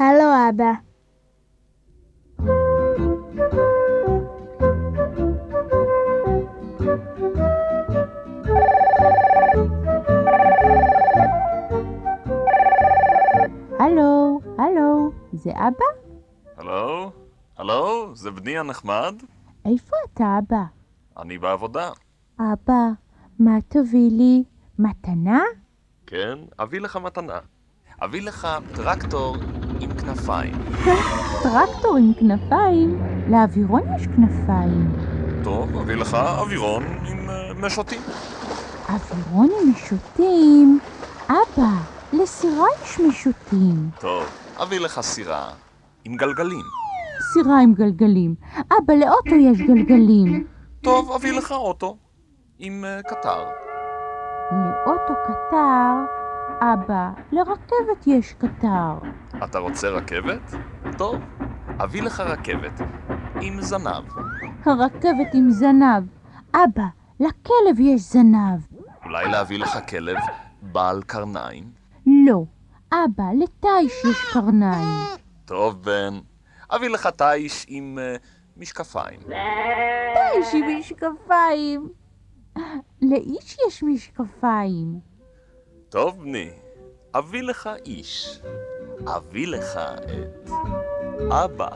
אבא. הלו, הלו, זה אבא? הלו? הלו? זה בני הנחמד? איפה אתה, אבא? אני בעבודה. אבא, מה תביא לי? מתנה? כן, אביא לך מתנה. אביא לך טרקטור עם כנפיים. טרקטור עם כנפיים? לאווירון יש כנפיים. טוב, אביא לך אווירון עם אה, משוטים. אווירון עם משוטים? אבא, לסירה יש משוטים. טוב, אביא לך סירה עם גלגלים. סירה עם גלגלים. אבא, לאוטו יש גלגלים. טוב, אביא לך אוטו עם אה, קטר. לאוטו קטר? אבא, לרכבת יש קטר. אתה רוצה רכבת? טוב, אביא לך רכבת עם זנב. הרכבת עם זנב. אבא, לכלב יש זנב. אולי להביא לך כלב בעל קרניים? לא. אבא, לתיש יש קרניים. טוב, בן, אביא לך תיש עם uh, משקפיים. תיש עם משקפיים. לאיש יש משקפיים. טוב, בני, אביא לך איש. אביא לך את אבא.